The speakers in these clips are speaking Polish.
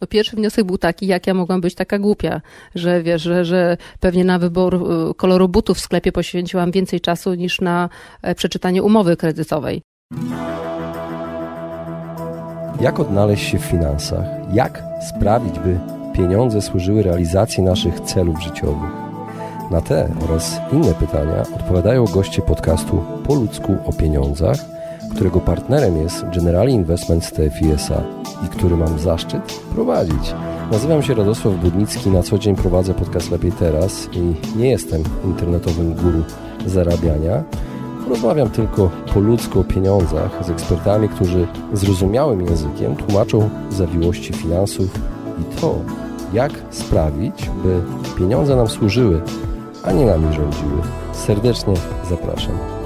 No pierwszy wniosek był taki, jak ja mogłam być taka głupia, że wiesz, że, że pewnie na wybór y, koloru butów w sklepie poświęciłam więcej czasu niż na e, przeczytanie umowy kredytowej. Jak odnaleźć się w finansach? Jak sprawić, by pieniądze służyły realizacji naszych celów życiowych? Na te oraz inne pytania odpowiadają goście podcastu Po ludzku o pieniądzach, którego partnerem jest Generali Investment TFISA i który mam zaszczyt prowadzić. Nazywam się Radosław Budnicki, na co dzień prowadzę podcast Lepiej Teraz i nie jestem internetowym guru zarabiania. Rozmawiam tylko po ludzku o pieniądzach z ekspertami, którzy zrozumiałym językiem tłumaczą zawiłości finansów i to, jak sprawić, by pieniądze nam służyły, a nie nami rządziły. Serdecznie zapraszam.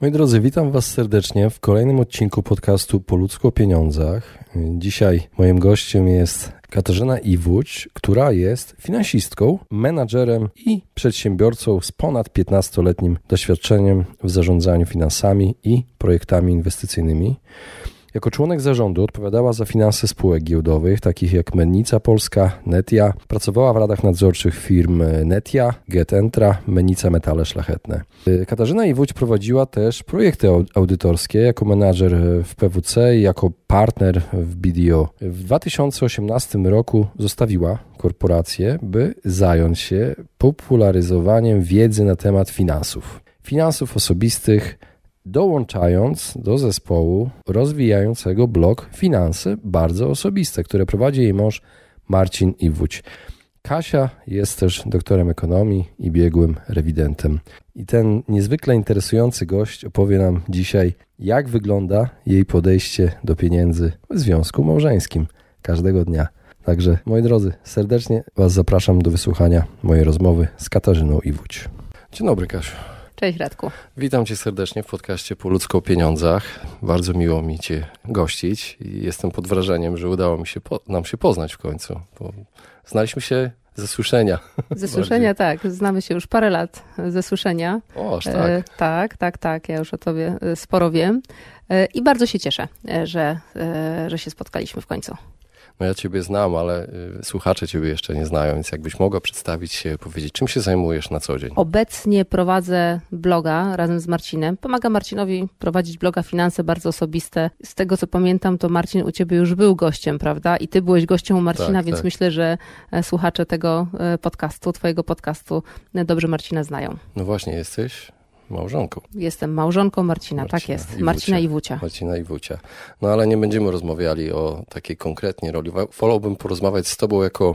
Moi drodzy, witam Was serdecznie w kolejnym odcinku podcastu Po ludzku o pieniądzach. Dzisiaj moim gościem jest Katarzyna Iwódź, która jest finansistką, menadżerem i przedsiębiorcą z ponad 15-letnim doświadczeniem w zarządzaniu finansami i projektami inwestycyjnymi. Jako członek zarządu odpowiadała za finanse spółek giełdowych, takich jak Mennica Polska, Netia. Pracowała w radach nadzorczych firm Netia, GetEntra, Mennica Metale Szlachetne. Katarzyna Iwódź prowadziła też projekty audytorskie jako menadżer w PWC i jako partner w BDO. W 2018 roku zostawiła korporację, by zająć się popularyzowaniem wiedzy na temat finansów. Finansów osobistych, dołączając do zespołu rozwijającego blog Finanse Bardzo Osobiste, które prowadzi jej mąż Marcin Iwódź. Kasia jest też doktorem ekonomii i biegłym rewidentem. I ten niezwykle interesujący gość opowie nam dzisiaj, jak wygląda jej podejście do pieniędzy w związku małżeńskim każdego dnia. Także, moi drodzy, serdecznie Was zapraszam do wysłuchania mojej rozmowy z Katarzyną Iwódź. Dzień dobry, Kasiu. Cześć Radku. Witam Cię serdecznie w podcaście Po ludzko o pieniądzach. Bardzo miło mi Cię gościć i jestem pod wrażeniem, że udało mi się nam się poznać w końcu. Bo znaliśmy się ze słyszenia. Ze słyszenia, tak. Znamy się już parę lat ze słyszenia. O, aż tak. E, tak, tak, tak. Ja już o Tobie e, sporo wiem. E, I bardzo się cieszę, e, że, e, że się spotkaliśmy w końcu. No ja Ciebie znam, ale y, słuchacze Ciebie jeszcze nie znają, więc jakbyś mogła przedstawić się, powiedzieć, czym się zajmujesz na co dzień? Obecnie prowadzę bloga razem z Marcinem. Pomagam Marcinowi prowadzić bloga Finanse bardzo osobiste. Z tego co pamiętam, to Marcin u Ciebie już był gościem, prawda? I Ty byłeś gościem u Marcina, tak, więc tak. myślę, że e, słuchacze tego e, podcastu, Twojego podcastu e, dobrze Marcina znają. No właśnie, jesteś małżonką. Jestem małżonką Marcina, Marcina tak jest. Marcina Iwucia. Marcina Iwucia. No ale nie będziemy rozmawiali o takiej konkretnie roli. Wolałbym porozmawiać z tobą jako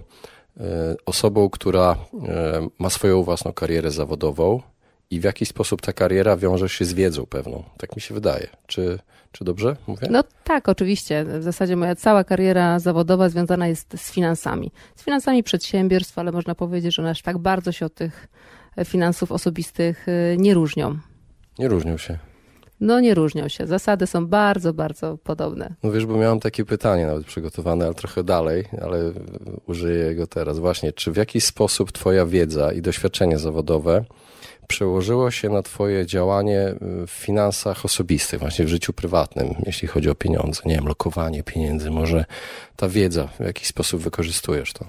e, osobą, która e, ma swoją własną karierę zawodową i w jakiś sposób ta kariera wiąże się z wiedzą pewną. Tak mi się wydaje. Czy, czy dobrze mówię? No tak, oczywiście. W zasadzie moja cała kariera zawodowa związana jest z finansami. Z finansami przedsiębiorstw, ale można powiedzieć, że one aż tak bardzo się od tych finansów osobistych y, nie różnią. Nie różnią się. No nie różnią się. Zasady są bardzo, bardzo podobne. No wiesz, bo miałem takie pytanie nawet przygotowane, ale trochę dalej, ale użyję jego teraz. Właśnie, czy w jakiś sposób twoja wiedza i doświadczenie zawodowe przełożyło się na twoje działanie w finansach osobistych, właśnie w życiu prywatnym, jeśli chodzi o pieniądze? Nie wiem, lokowanie pieniędzy, może ta wiedza, w jakiś sposób wykorzystujesz to?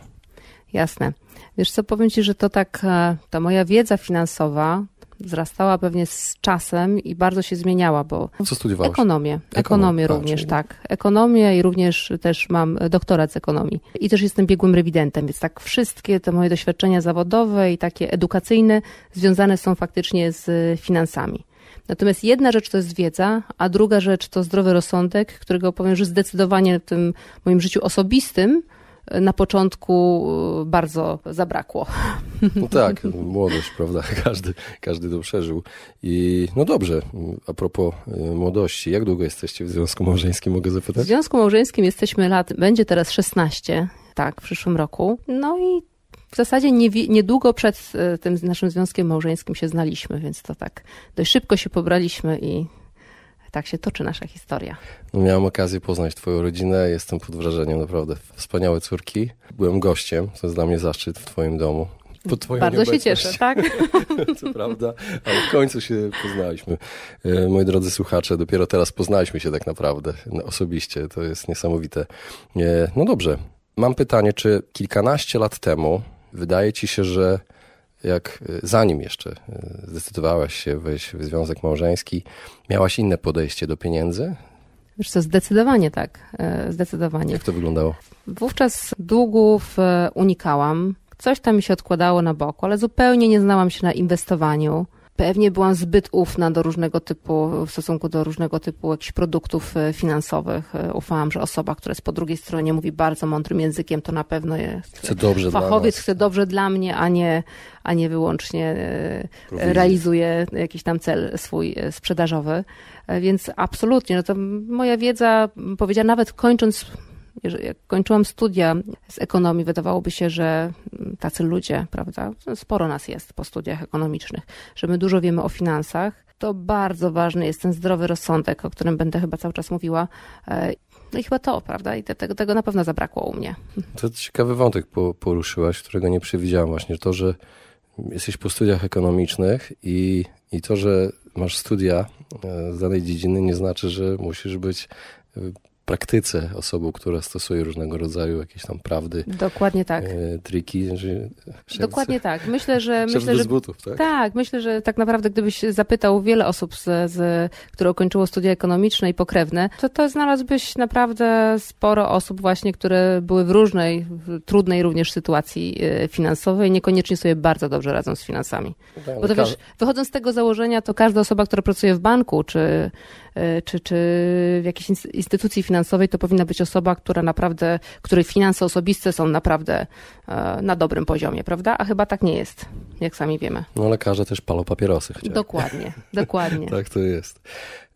Jasne. Wiesz co, powiem Ci, że to tak, e, ta moja wiedza finansowa wzrastała pewnie z czasem i bardzo się zmieniała, bo... Co studiowałaś? Ekonomię. Ekonomię również, czyli... tak. Ekonomię i również też mam doktorat z ekonomii. I też jestem biegłym rewidentem, więc tak wszystkie te moje doświadczenia zawodowe i takie edukacyjne związane są faktycznie z finansami. Natomiast jedna rzecz to jest wiedza, a druga rzecz to zdrowy rozsądek, którego powiem, że zdecydowanie w tym moim życiu osobistym na początku e, bardzo zabrakło. No tak, młodość, prawda? Każdy, każdy to przeżył. I no dobrze, a propos e, młodości, jak długo jesteście w związku małżeńskim, mogę zapytać? W związku małżeńskim jesteśmy lat, będzie teraz 16, tak, w przyszłym roku. No i w zasadzie nie, niedługo przed e, tym naszym związkiem małżeńskim się znaliśmy, więc to tak dość szybko się pobraliśmy i tak się toczy nasza historia. No, miałem okazję poznać Twoją rodzinę, jestem pod wrażeniem naprawdę. Wspaniałe córki. Byłem gościem, to jest dla mnie zaszczyt w Twoim domu. Bardzo się cieszę, tak? Co prawda, ale w końcu się poznaliśmy. E, moi drodzy słuchacze, dopiero teraz poznaliśmy się tak naprawdę osobiście. To jest niesamowite. E, no dobrze, mam pytanie, czy kilkanaście lat temu wydaje ci się, że jak e, zanim jeszcze zdecydowałaś się wejść w związek małżeński, miałaś inne podejście do pieniędzy? Wiesz co, zdecydowanie tak, zdecydowanie. Jak to wyglądało? Wówczas długów unikałam. Coś tam mi się odkładało na boku, ale zupełnie nie znałam się na inwestowaniu. Pewnie byłam zbyt ufna do różnego typu, w stosunku do różnego typu jakichś produktów e, finansowych. E, ufałam, że osoba, która jest po drugiej stronie mówi bardzo mądrym językiem, to na pewno jest chce dobrze fachowiec, chce dobrze dla mnie, a nie, a nie wyłącznie e, realizuje jakiś tam cel swój sprzedażowy. Więc absolutnie, no to moja wiedza, powiedziała nawet kończąc jak kończyłam studia z ekonomii, wydawałoby się, że tacy ludzie, prawda, sporo nas jest po studiach ekonomicznych, że my dużo wiemy o finansach, to bardzo ważny jest ten zdrowy rozsądek, o którym będę chyba cały czas mówiła. E, no i chyba to, prawda? I tego, tego na pewno zabrakło u mnie. To ciekawy wątek poruszyłaś, którego nie przewidziałam właśnie. To, że jesteś po studiach ekonomicznych i, i to, że masz studia e, z danej dziedziny nie znaczy, że musisz być praktyce osobą, która stosuje różnego rodzaju jakieś tam prawdy. Dokładnie tak. E, triki. Że Dokładnie tak. Myślę, że... myślę, że butów, tak? Tak, myślę, że tak naprawdę gdybyś zapytał wiele osób, z, z, które ukończyło studia ekonomiczne i pokrewne, to to znalazłbyś naprawdę sporo osób właśnie, które były w różnej, w trudnej również sytuacji e, finansowej, niekoniecznie sobie bardzo dobrze radzą z finansami. Tak, Bo to wiesz, wychodząc z tego założenia, to każda osoba, która pracuje w banku, czy czy, czy w jakiejś instytucji finansowej, to powinna być osoba, która naprawdę, której finanse osobiste są naprawdę e, na dobrym poziomie, prawda? A chyba tak nie jest, jak sami wiemy. No lekarze też palą papierosy. Chociaż. Dokładnie, dokładnie. tak to jest.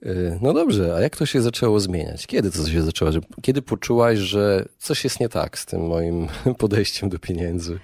E, no dobrze, a jak to się zaczęło zmieniać? Kiedy to się zaczęło? Kiedy poczułaś, że coś jest nie tak z tym moim podejściem do pieniędzy?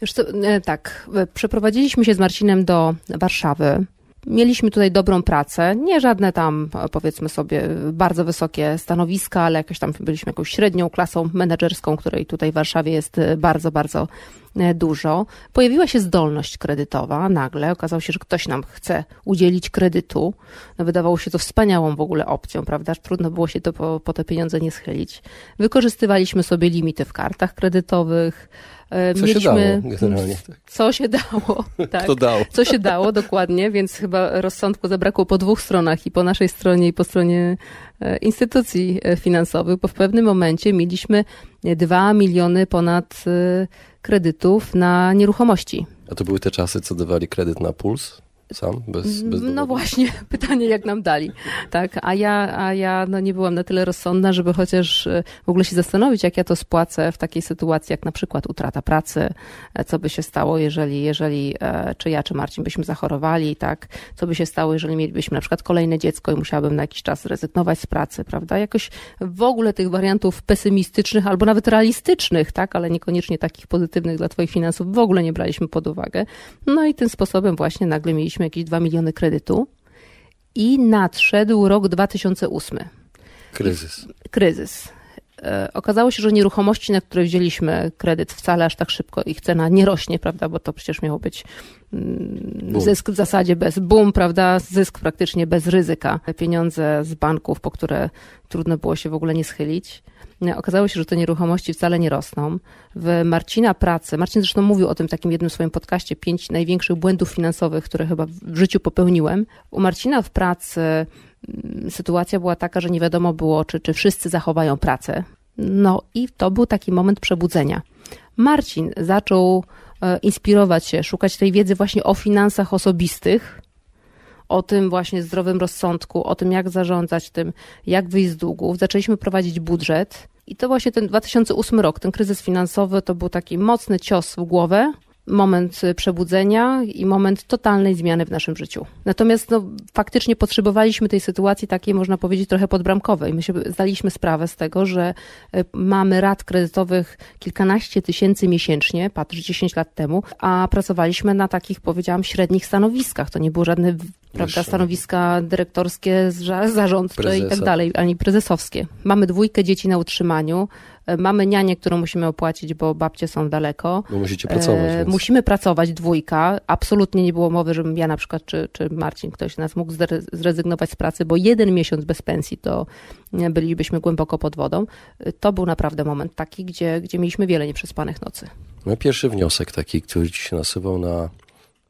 Już to, tak, przeprowadziliśmy się z Marcinem do Warszawy. Mieliśmy tutaj dobrą pracę, nie żadne tam, powiedzmy sobie, bardzo wysokie stanowiska, ale jakieś tam byliśmy jakąś średnią klasą menedżerską, której tutaj w Warszawie jest e, bardzo, bardzo e, dużo. Pojawiła się zdolność kredytowa nagle. Okazało się, że ktoś nam chce udzielić kredytu. No, wydawało się to wspaniałą w ogóle opcją, prawda? Trudno było się to po, po te pieniądze nie schylić. Wykorzystywaliśmy sobie limity w kartach kredytowych, co mieliśmy, się dało generalnie. Co się dało, tak. Kto dał. Co się dało, dokładnie, więc chyba rozsądku zabrakło po dwóch stronach i po naszej stronie i po stronie e, instytucji e, finansowych, bo w pewnym momencie mieliśmy dwa miliony ponad kredytów na nieruchomości. A to były te czasy, co dawali kredyt na puls? Sam, bez, bez No właśnie, pytanie jak nam dali, tak, a ja, a ja no nie byłam na tyle rozsądna, żeby chociaż e, w ogóle się zastanowić, jak ja to spłacę w takiej sytuacji, jak na przykład utrata pracy, e, co by się stało, jeżeli, jeżeli e, czy ja, czy Marcin byśmy zachorowali, tak, co by się stało, jeżeli mielibyśmy na przykład kolejne dziecko i musiałabym na jakiś czas rezygnować z pracy, prawda, jakoś w ogóle tych wariantów pesymistycznych albo nawet realistycznych, tak, ale niekoniecznie takich pozytywnych dla twoich finansów w ogóle nie braliśmy pod uwagę, no i tym sposobem właśnie nagle mieliśmy mieliśmy jakieś 2 miliony kredytu i nadszedł rok 2008. Kryzys. Kryzys. E, okazało się, że nieruchomości, na które wzięliśmy kredyt, wcale aż tak szybko ich cena nie rośnie, prawda, bo to przecież miało być mm, zysk w zasadzie bez boom, prawda, zysk praktycznie bez ryzyka. Pieniądze z banków, po które trudno było się w ogóle nie schylić. Okazało się, że te nieruchomości wcale nie rosną. W Marcina pracy, Marcin zresztą mówił o tym w takim jednym swoim podcaście, pięć największych błędów finansowych, które chyba w życiu popełniłem. U Marcina w pracy sytuacja była taka, że nie wiadomo było, czy, czy wszyscy zachowają pracę. No i to był taki moment przebudzenia. Marcin zaczął e, inspirować się, szukać tej wiedzy właśnie o finansach osobistych, o tym właśnie zdrowym rozsądku, o tym jak zarządzać tym, jak wyjść z długów. Zaczęliśmy prowadzić budżet i to właśnie ten 2008 rok, ten kryzys finansowy to był taki mocny cios w głowę, moment przebudzenia i moment totalnej zmiany w naszym życiu. Natomiast no, faktycznie potrzebowaliśmy tej sytuacji takiej, można powiedzieć, trochę podbramkowej. My się zdaliśmy sprawę z tego, że e, mamy rat kredytowych kilkanaście tysięcy miesięcznie, patrz 10 lat temu, a pracowaliśmy na takich, powiedziałam, średnich stanowiskach. To nie było żadne prawda, stanowiska dyrektorskie, zarządcze Prezesa. i tak dalej, ani prezesowskie. Mamy dwójkę dzieci na utrzymaniu, mamy nianię, którą musimy opłacić, bo babcie są daleko. Bo musicie pracować. E, musimy pracować dwójka. Absolutnie nie było mowy, żebym ja na przykład, czy, czy Marcin, ktoś nas mógł zrezygnować z pracy, bo jeden miesiąc bez pensji to bylibyśmy głęboko pod wodą. E, to był naprawdę moment taki, gdzie, gdzie mieliśmy wiele nieprzespanych nocy. No pierwszy wniosek taki, który ci się nasuwał na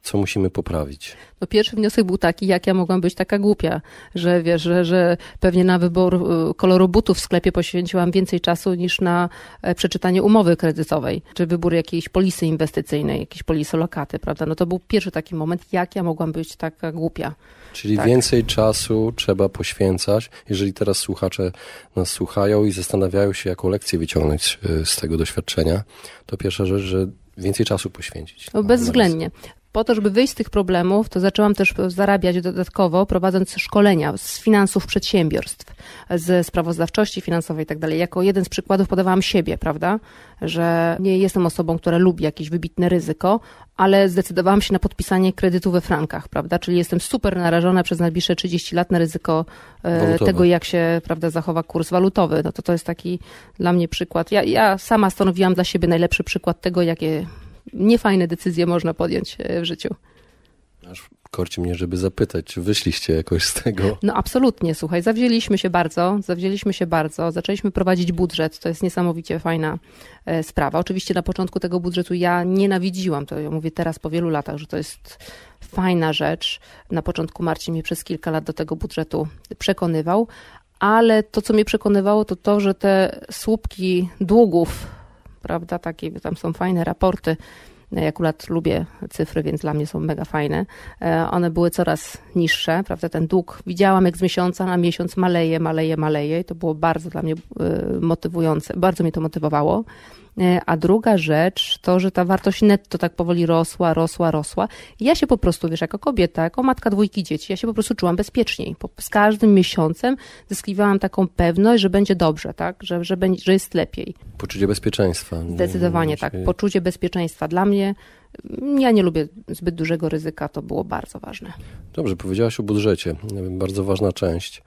co musimy poprawić? No pierwszy wniosek był taki, jak ja mogłam być taka głupia, że wiesz, że, że pewnie na wybór y, koloru butów w sklepie poświęciłam więcej czasu niż na e, przeczytanie umowy kredytowej, czy wybór jakiejś polisy inwestycyjnej, jakiejś polisy lokaty, prawda? No to był pierwszy taki moment, jak ja mogłam być taka głupia. Czyli tak. więcej czasu trzeba poświęcać. Jeżeli teraz słuchacze nas słuchają i zastanawiają się, jaką lekcję wyciągnąć e, z tego doświadczenia, to pierwsza rzecz, że więcej czasu poświęcić. No, bezwzględnie po to, żeby wyjść z tych problemów, to zaczęłam też zarabiać dodatkowo, prowadząc szkolenia z finansów przedsiębiorstw, ze sprawozdawczości finansowej i tak dalej. Jako jeden z przykładów podawałam siebie, prawda, że nie jestem osobą, która lubi jakieś wybitne ryzyko, ale zdecydowałam się na podpisanie kredytu we frankach, prawda, czyli jestem super narażona przez najbliższe 30 lat na ryzyko e, tego, jak się, prawda, zachowa kurs walutowy. No to to jest taki dla mnie przykład. Ja, ja sama stanowiłam dla siebie najlepszy przykład tego, jakie niefajne decyzje można podjąć e, w życiu. Aż korci mnie, żeby zapytać, czy wyszliście jakoś z tego? No absolutnie, słuchaj, zawzięliśmy się bardzo, zawzięliśmy się bardzo, zaczęliśmy prowadzić budżet, to jest niesamowicie fajna e, sprawa. Oczywiście na początku tego budżetu ja nienawidziłam, to ja mówię teraz po wielu latach, że to jest fajna rzecz. Na początku Marcin mnie przez kilka lat do tego budżetu przekonywał, ale to, co mnie przekonywało, to to, że te słupki długów prawda, takie, tam są fajne raporty, ja akurat lubię cyfry, więc dla mnie są mega fajne. E, one były coraz niższe, prawda? Ten dług widziałam jak z miesiąca na miesiąc maleje, maleje, maleje i to było bardzo dla mnie e, motywujące, bardzo mnie to motywowało. E, a druga rzecz to, że ta wartość netto tak powoli rosła, rosła, rosła. I ja się po prostu, wiesz, jako kobieta, jako matka dwójki dzieci, ja się po prostu czułam bezpieczniej. Z każdym miesiącem zyskiwałam taką pewność, że będzie dobrze, tak? Że, że, będzie, że jest lepiej. Poczucie bezpieczeństwa. Zdecydowanie tak. Poczucie bezpieczeństwa. Dla mnie, ja nie lubię zbyt dużego ryzyka, to było bardzo ważne. Dobrze, powiedziałaś o budżecie. Bardzo ważna część,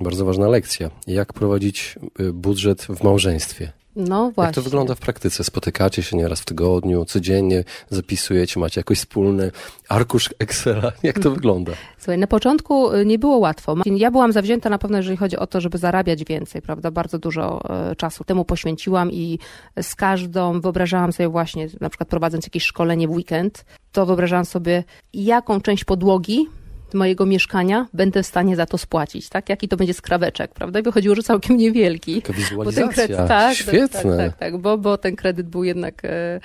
bardzo ważna lekcja. Jak prowadzić y, budżet w małżeństwie? No właśnie. Jak to wygląda w praktyce? Spotykacie się nieraz w tygodniu, codziennie zapisujecie, macie jakoś wspólny arkusz Excela. Jak to wygląda? Słuchaj, na początku y, nie było łatwo. Ja byłam zawzięta na pewno, jeżeli chodzi o to, żeby zarabiać więcej, prawda? Bardzo dużo y, czasu temu poświęciłam i z każdą wyobrażałam sobie właśnie, na przykład prowadząc jakieś szkolenie w weekend, to wyobrażałam sobie, jaką część podłogi mojego mieszkania będę w stanie za to spłacić, tak? Jaki to będzie skraweczek, prawda? I wychodziło, że całkiem niewielki. Taka wizualizacja, kredyt, tak, tak, świetne. Tak, tak, tak, bo, bo ten kredyt był jednak e,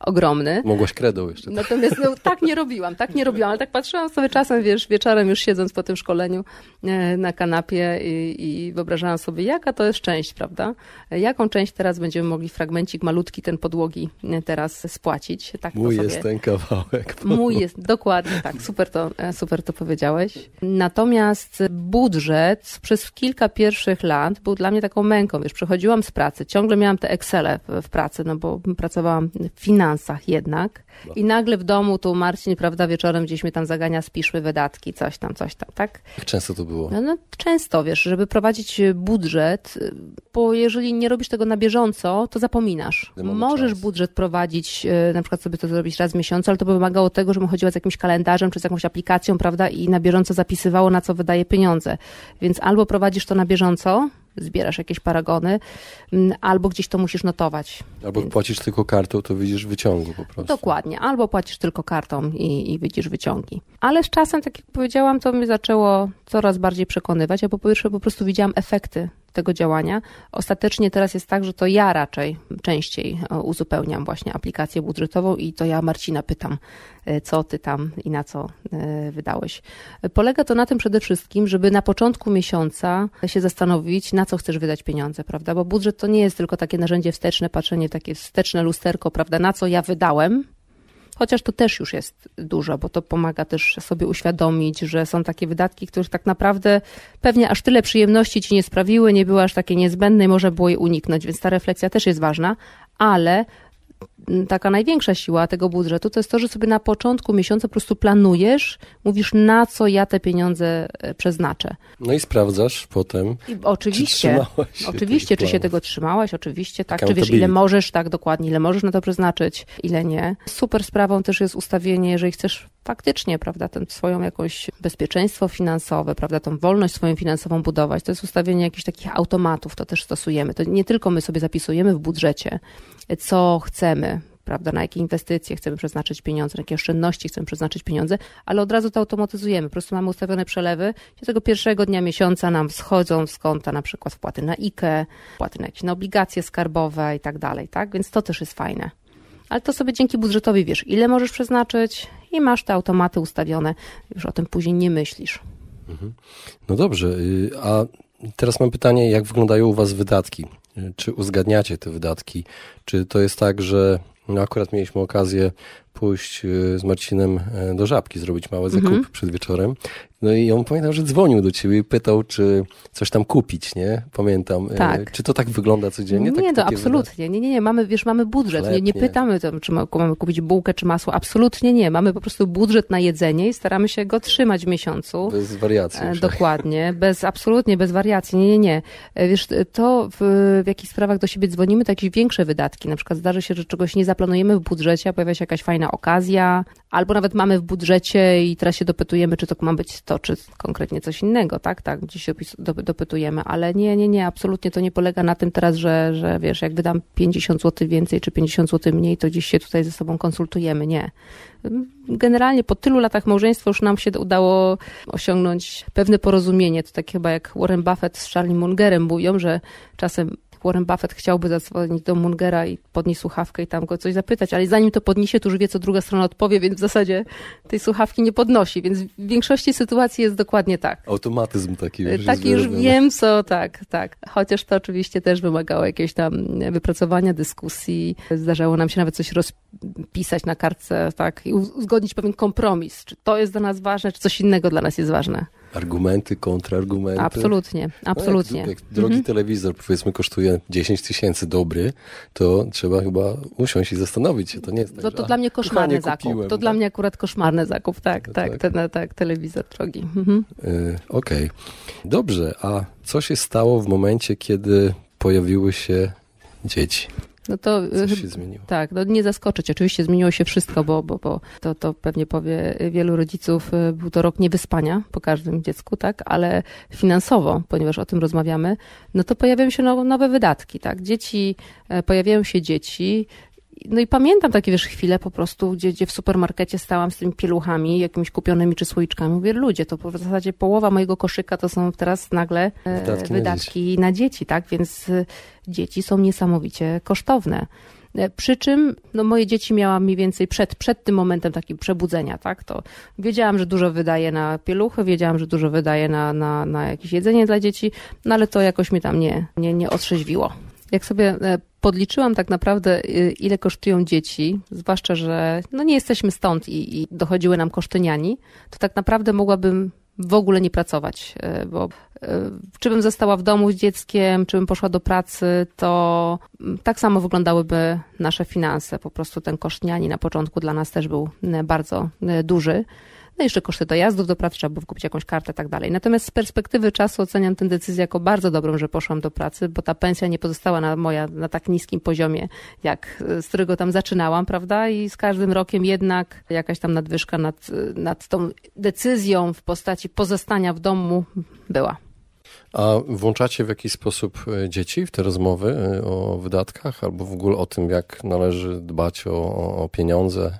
ogromny. Mogłaś kredą jeszcze. Natomiast no, tak nie robiłam, tak nie robiłam, ale tak patrzyłam sobie czasem, wiesz, wieczorem już siedząc po tym szkoleniu e, na kanapie i, i wyobrażałam sobie, jaka to jest część, prawda? Jaką część teraz będziemy mogli, fragmencik malutki ten podłogi e, teraz spłacić. Tak Mój jest ten kawałek. Mój jest, dokładnie tak, super to, e, super to powiedziałeś. Natomiast budżet przez kilka pierwszych lat był dla mnie taką męką. Wiesz, przychodziłam z pracy, ciągle miałam te Excele w, w pracy, no bo pracowałam w finansach jednak. I nagle w domu tu Marcin, prawda, wieczorem gdzieś mnie tam zagania, spiszmy wydatki, coś tam, coś tam, tak? Jak często to było? No, no często, wiesz, żeby prowadzić budżet, bo jeżeli nie robisz tego na bieżąco, to zapominasz. Możesz czas. budżet prowadzić, e, na przykład sobie to zrobić raz w miesiącu, ale to by wymagało tego, żebym chodziła z jakimś kalendarzem czy z jakąś aplikacją, prawda, i na bieżąco zapisywało, na co wydaje pieniądze. Więc albo prowadzisz to na bieżąco, zbierasz jakieś paragony, mm, albo gdzieś to musisz notować. Albo Więc... płacisz tylko kartą, to widzisz wyciągu po prostu. Dokładnie, albo płacisz tylko kartą i, i widzisz wyciągi. Ale z czasem, tak jak powiedziałam, to mnie zaczęło coraz bardziej przekonywać, a po pierwsze po prostu widziałam efekty tego działania. Ostatecznie teraz jest tak, że to ja raczej częściej e, uzupełniam właśnie aplikację budżetową i to ja Marcina pytam, e, co ty tam i na co e, wydałeś. Polega to na tym przede wszystkim, żeby na początku miesiąca się zastanowić, na co chcesz wydać pieniądze, prawda? Bo budżet to nie jest tylko takie narzędzie wsteczne, patrzenie takie wsteczne lusterko, prawda? Na co ja wydałem, Chociaż to też już jest dużo, bo to pomaga też sobie uświadomić, że są takie wydatki, które tak naprawdę pewnie aż tyle przyjemności ci nie sprawiły, nie były aż takie niezbędne i można było je uniknąć, więc ta refleksja też jest ważna, ale taka największa siła tego budżetu to jest to, że sobie na początku miesiąca po prostu planujesz, mówisz na co ja te pieniądze e, przeznaczę. No i sprawdzasz potem. I oczywiście. Czy oczywiście, czy się tego trzymałaś, oczywiście, tak. Czy wiesz, ile możesz, tak dokładnie, ile możesz na to przeznaczyć, ile nie. Super sprawą też jest ustawienie, jeżeli chcesz faktycznie, prawda, ten swoją jakąś bezpieczeństwo finansowe, prawda, tą wolność swoją finansową budować, to jest ustawienie jakichś takich automatów, to też stosujemy. To nie tylko my sobie zapisujemy w budżecie, co chcemy, prawda, na jakie inwestycje chcemy przeznaczyć pieniądze, na jakie oszczędności chcemy przeznaczyć pieniądze, ale od razu to automatyzujemy. Po prostu mamy ustawione przelewy i tego pierwszego dnia miesiąca nam wschodzą z konta na przykład wpłaty na IKE, wpłaty na jakieś na obligacje skarbowe i tak dalej, tak? Więc to też jest fajne. Ale to sobie dzięki budżetowi wiesz, ile możesz przeznaczyć i masz te automaty ustawione, już o tym później nie myślisz. Mhm. No dobrze, y, a teraz mam pytanie, jak wyglądają u Was wydatki? Czy uzgadniacie te wydatki? Czy to jest tak, że no akurat mieliśmy okazję pójść y, z Marcinem e, do Żabki, zrobić mały zakup mhm. przed wieczorem. No i on pamiętał, że dzwonił do ciebie i pytał, czy coś tam kupić, nie? Pamiętam. E, tak. Czy to tak wygląda codziennie? Nie, tak, to absolutnie. Nie, nie, nie. Mamy, wiesz, mamy budżet. Chleb, nie, nie, pytamy, tam, czy mamy kupić bułkę, czy masło. Absolutnie nie. Mamy po prostu budżet na jedzenie i staramy się go trzymać w miesiącu. Bez wariacji. E, dokładnie. Bez, absolutnie bez wariacji. Nie, nie, nie. Wiesz, to w, w jakichś sprawach do siebie dzwonimy, to jakieś większe wydatki. Na przykład zdarzy się, że czegoś nie zaplanujemy w budżecie, a pojawia się jakaś fajna okazja, albo nawet mamy w budżecie i teraz się dopytujemy, czy to ma być to, czy konkretnie coś innego, tak? Tak, gdzieś się dopytujemy, ale nie, nie, nie, absolutnie to nie polega na tym teraz, że, że wiesz, jak wydam 50 zł więcej, czy 50 zł mniej, to gdzieś się tutaj ze sobą konsultujemy, nie. Generalnie po tylu latach małżeństwa już nam się udało osiągnąć pewne porozumienie. To tak chyba jak Warren Buffett z Charlie Mungerem mówią, że czasem Warren Buffett chciałby zadzwonić do Mungera i podnieść słuchawkę i tam go coś zapytać, ale zanim to podniesie, to już wie, co druga strona odpowie, więc w zasadzie tej słuchawki nie podnosi, więc w większości sytuacji jest dokładnie tak. Automatyzm taki już Taki już wiem, co, tak, tak. Chociaż to oczywiście też wymagało jakiegoś tam wypracowania, dyskusji. Zdarzało nam się nawet coś rozpisać na kartce, tak, i uzgodnić pewien kompromis. Czy to jest dla nas ważne, czy coś innego dla nas jest ważne argumenty, kontrargumenty. Absolutnie, absolutnie. No jak, jak drogi mhm. telewizor powiedzmy kosztuje 10 tysięcy dobry, to trzeba chyba usiąść i zastanowić się. To nie jest tak, To, to dla mnie koszmarny zakup. Kupiłem, to tak? dla mnie akurat koszmarny zakup, tak, tak, tak, ten, tak telewizor drogi. Mhm. Yy, Okej. Okay. Dobrze, a co się stało w momencie, kiedy pojawiły się dzieci? No to Coś się zmieniło. Tak, no nie zaskoczyć. Oczywiście zmieniło się wszystko, bo, bo, bo to, to pewnie powie wielu rodziców, y, był to rok niewyspania po każdym dziecku, tak, ale finansowo, ponieważ o tym rozmawiamy, no to pojawiają się nowe wydatki, tak. Dzieci, e, pojawiają się dzieci, no i pamiętam takie, wiesz, chwile po prostu, gdzie, gdzie w supermarkecie stałam z tymi pieluchami, jakimiś kupionymi czy słoiczkami. Mówię, ludzie, to w zasadzie połowa mojego koszyka to są teraz nagle e, wydatki, wydatki na, dzieci. na, dzieci. tak? Więc e, dzieci są niesamowicie kosztowne. E, przy czym no, moje dzieci miałam mniej więcej przed, przed tym momentem takiego przebudzenia, tak? To wiedziałam, że dużo wydaje na pieluchy, wiedziałam, że dużo wydaje na, na, na jakieś jedzenie dla dzieci, no ale to jakoś mi tam nie, nie, nie otrzeźwiło. Jak sobie podliczyłam tak naprawdę, y, ile kosztują dzieci, zwłaszcza, że no nie jesteśmy stąd i, i dochodziły nam koszty niani, to tak naprawdę mogłabym w ogóle nie pracować, y, bo y, czy bym została w domu z dzieckiem, czy bym poszła do pracy, to mm, tak samo wyglądałyby nasze finanse. Po prostu ten koszt niani na początku dla nas też był bardzo duży. No jeszcze koszty dojazdów do pracy, trzeba było kupić jakąś kartę i tak dalej. Natomiast z perspektywy czasu oceniam tę decyzję jako bardzo dobrą, że poszłam do pracy, bo ta pensja nie pozostała na moja na tak niskim poziomie, jak z którego tam zaczynałam, prawda? I z każdym rokiem jednak jakaś tam nadwyżka nad, nad tą decyzją w postaci pozostania w domu była. A włączacie w jakiś sposób e, dzieci w te rozmowy e, o wydatkach albo w ogóle o tym, jak należy dbać o, o pieniądze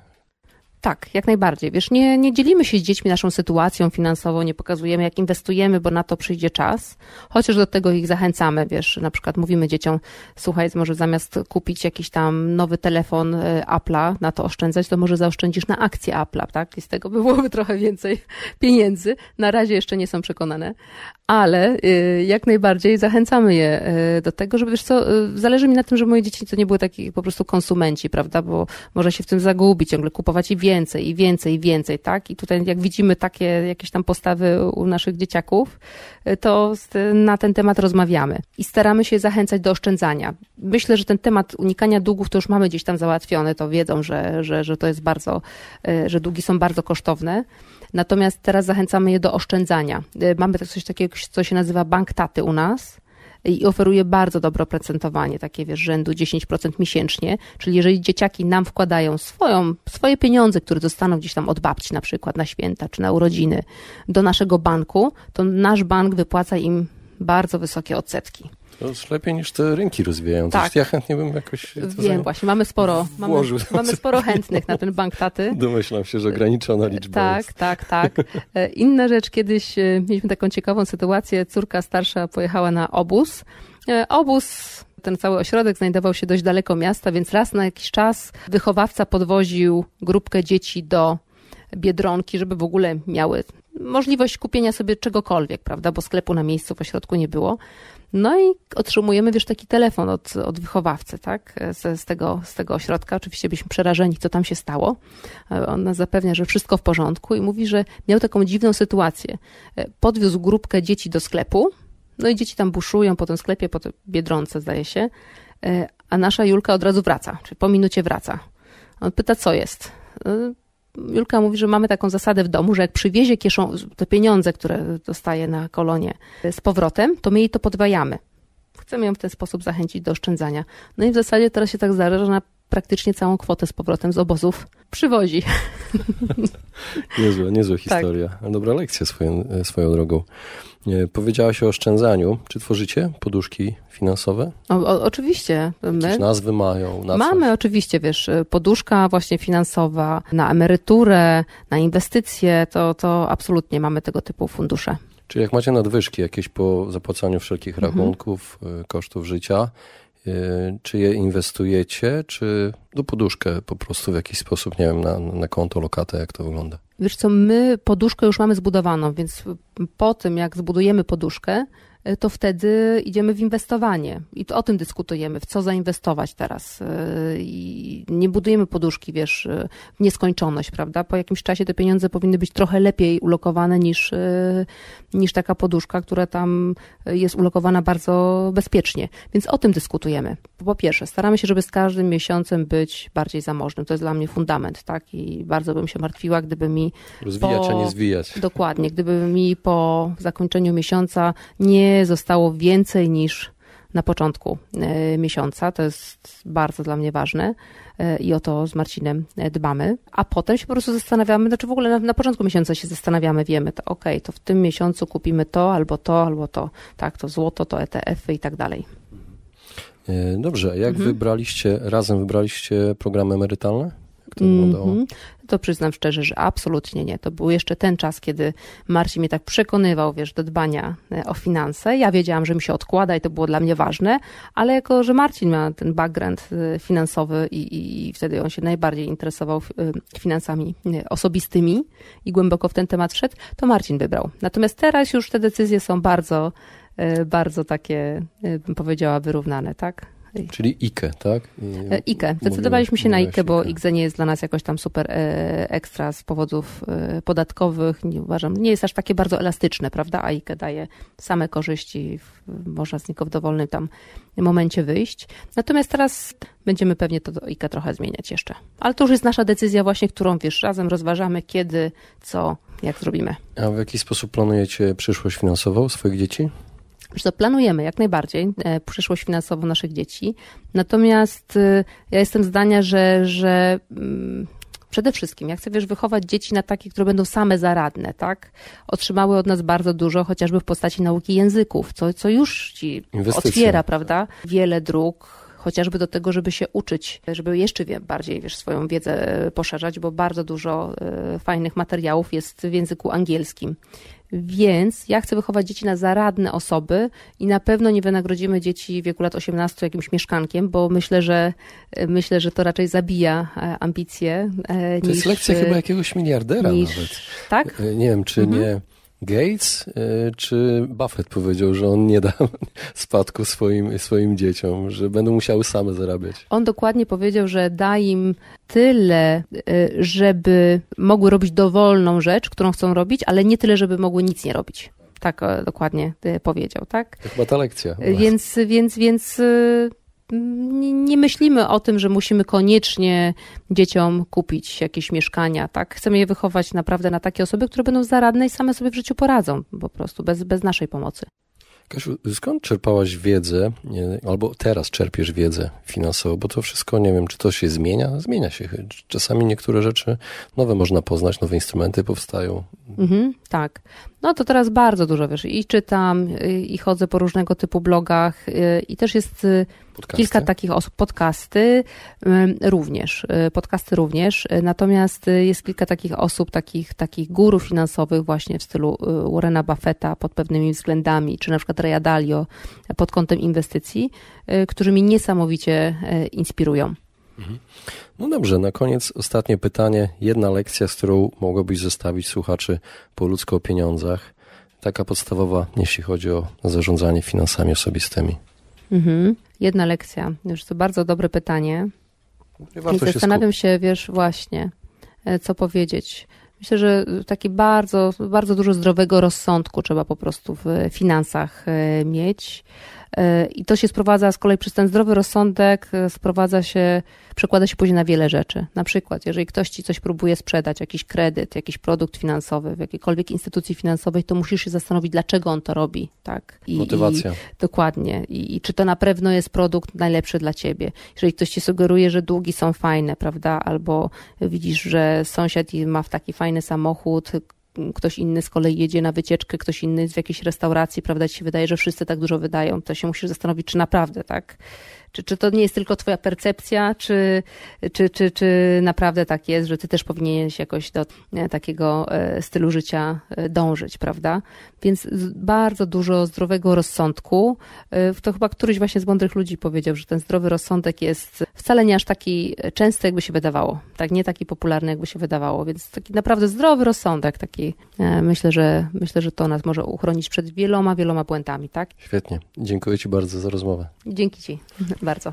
Tak, jak najbardziej. Wiesz, nie, nie dzielimy się z dziećmi naszą sytuacją finansową, nie pokazujemy, jak inwestujemy, bo na to przyjdzie czas, chociaż do tego ich zachęcamy. Wiesz, na przykład mówimy dzieciom, słuchaj, może zamiast kupić jakiś tam nowy telefon y, Apple'a, na to oszczędzać, to może zaoszczędzisz na akcję Apple'a, tak? I z tego by byłoby trochę więcej pieniędzy. Na razie jeszcze nie są przekonane, ale y, jak najbardziej zachęcamy je y, do tego, żeby, wiesz co, zależy mi na tym, że moje dzieci to nie były taki po prostu konsumenci, prawda? Bo może się w tym zagubić, ciągle kupować i więcej, i więcej, i więcej, tak? I tutaj jak widzimy takie jakieś tam postawy u naszych dzieciaków, y, to na ten temat rozmawiamy i staramy się zachęcać do oszczędzania. Myślę, że ten temat unikania długów to już mamy gdzieś tam załatwiony, to wiedzą, że, że, że to jest bardzo, y, że długi są bardzo kosztowne. Natomiast teraz zachęcamy je do oszczędzania. Y, mamy coś takiego, co się nazywa bank taty u nas i oferuje bardzo dobre oprocentowanie, takie wiesz, rzędu 10% miesięcznie, czyli jeżeli dzieciaki nam wkładają swoją, swoje pieniądze, które dostaną gdzieś tam od babci na przykład na święta czy na urodziny do naszego banku, to nasz bank wypłaca im bardzo wysokie odsetki. To jest lepiej niż te rynki rozwijają. Tak. ja chętnie bym jakoś... Wiem, właśnie, mamy sporo, mamy, mamy, sporo chętnych na ten bank taty. Domyślam się, że ograniczona liczba Tak, jest. tak, tak. E, inna rzecz, kiedyś e, mieliśmy taką ciekawą sytuację, córka starsza pojechała na obóz. E, obóz ten cały ośrodek znajdował się dość daleko miasta, więc raz na jakiś czas wychowawca podwoził grupkę dzieci do Biedronki, żeby w ogóle miały możliwość kupienia sobie czegokolwiek, prawda, bo sklepu na miejscu w ośrodku nie było. No i otrzymujemy, wiesz, taki telefon od, od wychowawcy, tak, z, z, tego, z tego ośrodka. Oczywiście byliśmy przerażeni, co tam się stało. On nas zapewnia, że wszystko w porządku i mówi, że miał taką dziwną sytuację. Podwiózł grupkę dzieci do sklepu, no i dzieci tam buszują po tym sklepie, po Biedronce, zdaje się, a nasza Julka od razu wraca, czyli po minucie wraca. On pyta, co jest Julka mówi, że mamy taką zasadę w domu, że jak przywiezie kieszą, te pieniądze, które dostaje na kolonie z powrotem, to my jej to podwajamy. Chcemy ją w ten sposób zachęcić do oszczędzania. No i w zasadzie teraz się tak zdarza, że ona praktycznie całą kwotę z powrotem z obozów przywozi. niezła, niezła historia. Tak. Dobra lekcja swoją, swoją drogą. Powiedziałaś o oszczędzaniu. Czy tworzycie poduszki finansowe? O, o, oczywiście. My Jakieś nazwy mają? Na Mamy coś? oczywiście, wiesz, poduszka właśnie finansowa na emeryturę, na inwestycje, to, to absolutnie mamy tego typu fundusze. Czy jak macie nadwyżki jakieś po zapłacaniu wszelkich mhm. rachunków, kosztów życia, czy je inwestujecie, czy do poduszkę po prostu w jakiś sposób, nie wiem, na, na konto, lokatę, jak to wygląda? Wiesz co, my poduszkę już mamy zbudowaną, więc po tym, jak zbudujemy poduszkę, to wtedy idziemy w inwestowanie i to o tym dyskutujemy, w co zainwestować teraz. E, I nie budujemy poduszki, wiesz, e, w nieskończoność, prawda? Po jakimś czasie te pieniądze powinny być trochę lepiej ulokowane niż, niż taka poduszka, która tam jest ulokowana bardzo bezpiecznie. Więc o tym dyskutujemy. Po pierwsze, staramy się, żeby z każdym miesiącem być bardziej zamożnym. To jest dla mnie fundament, tak? I bardzo bym się martwiła, gdyby mi. Rozwijać, po, a nie zwijać. Dokładnie. Gdyby mi po zakończeniu miesiąca nie zostało więcej niż na początku e, miesiąca. To jest bardzo dla mnie ważne e, i o to z Marcinem e, dbamy. A potem się po prostu zastanawiamy, znaczy w ogóle na, na początku miesiąca się zastanawiamy, wiemy, to ok, to w tym miesiącu kupimy to, albo to, albo to, tak, to złoto, to ETF-y i tak dalej. Dobrze, jak mhm. wybraliście, razem wybraliście programy emerytalne? To? Mm -hmm. To przyznam szczerze, że absolutnie nie. To był jeszcze ten czas, kiedy Marcin mnie tak przekonywał, wiesz, do dbania e, o finanse. Ja wiedziałam, że mi się odkłada i to było dla mnie ważne, ale jako, że Marcin miał ten background e, finansowy i, i wtedy on się najbardziej interesował e, finansami osobistymi i głęboko w ten temat wszedł, to Marcin wybrał. Natomiast teraz już te decyzje są bardzo, bardzo takie, bym powiedziała, wyrównane, tak? Czyli IKE, tak? I IKE. Zdecydowaliśmy się na IKE, bo IKE nie jest dla nas jakoś tam super e, ekstra z powodów e, podatkowych. Nie uważam, nie jest aż takie bardzo elastyczne, prawda? A IKE daje same korzyści, można z niego w dowolnym tam momencie wyjść. Natomiast teraz będziemy pewnie to IKE trochę zmieniać jeszcze. Ale to już jest nasza decyzja właśnie, którą wiesz, razem rozważamy kiedy, co, jak zrobimy. A w jaki sposób planujecie przyszłość finansową swoich dzieci? Że planujemy jak najbardziej e, przyszłość finansową naszych dzieci. Natomiast e, ja jestem zdania, że, że mm, przede wszystkim, ja chcę wiesz, wychować dzieci na takie, które będą same zaradne, tak? Otrzymały od nas bardzo dużo, chociażby w postaci nauki języków, co, co już ci Inwestycja. otwiera, prawda? Wiele dróg, chociażby do tego, żeby się uczyć, żeby jeszcze bardziej wiesz, swoją wiedzę poszerzać, bo bardzo dużo fajnych materiałów jest w języku angielskim. Więc ja chcę wychować dzieci na zaradne osoby i na pewno nie wynagrodzimy dzieci w wieku lat 18 jakimś mieszkankiem, bo myślę, że myślę, że to raczej zabija e, ambicje. E, to niż, jest lekcja chyba jakiegoś miliardera niż, nawet. Tak? E, nie wiem, czy mhm. nie Gates czy Buffett powiedział, że on nie da spadku swoim, swoim dzieciom, że będą musiały same zarabiać? On dokładnie powiedział, że da im tyle, żeby mogły robić dowolną rzecz, którą chcą robić, ale nie tyle, żeby mogły nic nie robić. Tak dokładnie powiedział, tak? To chyba ta lekcja. Więc, więc, więc nie myślimy o tym, że musimy koniecznie dzieciom kupić jakieś mieszkania, tak? Chcemy je wychować naprawdę na takie osoby, które będą zaradne i same sobie w życiu poradzą, po prostu, bez, bez naszej pomocy. Kasiu, skąd czerpałaś wiedzę, albo teraz czerpiesz wiedzę finansową, bo to wszystko, nie wiem, czy to się zmienia? Zmienia się. Czasami niektóre rzeczy nowe można poznać, nowe instrumenty powstają. Mhm, tak. No to teraz bardzo dużo, wiesz, i czytam, i chodzę po różnego typu blogach, y, i też jest y, podcasty. kilka takich osób, podcasty również, y, podcasty również, natomiast jest kilka takich osób, takich, takich górów finansowych właśnie w stylu Warrena Buffetta pod pewnymi względami, czy na przykład Raya Dalio pod kątem inwestycji, którzy mi niesamowicie inspirują. No dobrze, na koniec ostatnie pytanie. Jedna lekcja, z którą mogłabyś zostawić słuchaczy po ludzko o pieniądzach. Taka podstawowa, jeśli chodzi o zarządzanie finansami osobistymi. Mhm. Jedna lekcja. Już to bardzo dobre pytanie. I zastanawiam się, się, wiesz, właśnie, e, co powiedzieć. Myślę, że taki bardzo, bardzo dużo zdrowego rozsądku trzeba po prostu w finansach e, mieć. E, I to się sprowadza z kolei przez ten zdrowy rozsądek, e, sprowadza się, przekłada się później na wiele rzeczy. Na przykład, jeżeli ktoś ci coś próbuje sprzedać, jakiś kredyt, jakiś produkt finansowy w jakiejkolwiek instytucji finansowej, to musisz się zastanowić, dlaczego on to robi. Tak? I, Motywacja. I, dokładnie. I, I, czy to na pewno jest produkt najlepszy dla ciebie. Jeżeli ktoś ci sugeruje, że długi są fajne, prawda, albo widzisz, że sąsiad ma w taki fajny samochód, ktoś inny z kolei jedzie na wycieczkę, ktoś inny jest w jakiejś restauracji, prawda, ci się wydaje, że wszyscy tak dużo wydają, to się musisz zastanowić, czy naprawdę, tak? Czy, czy to nie jest tylko twoja percepcja, czy, czy, czy, czy naprawdę tak jest, że ty też powinieneś jakoś do e, takiego e, stylu życia e, dążyć, prawda? Więc bardzo dużo zdrowego rozsądku. To chyba któryś właśnie z mądrych ludzi powiedział, że ten zdrowy rozsądek jest wcale nie aż taki częsty, jakby się wydawało. Tak, nie taki popularny, jakby się wydawało. Więc taki naprawdę zdrowy rozsądek, taki myślę, że myślę, że to nas może uchronić przed wieloma, wieloma błędami, tak? Świetnie. Dziękuję Ci bardzo za rozmowę. Dzięki Ci bardzo.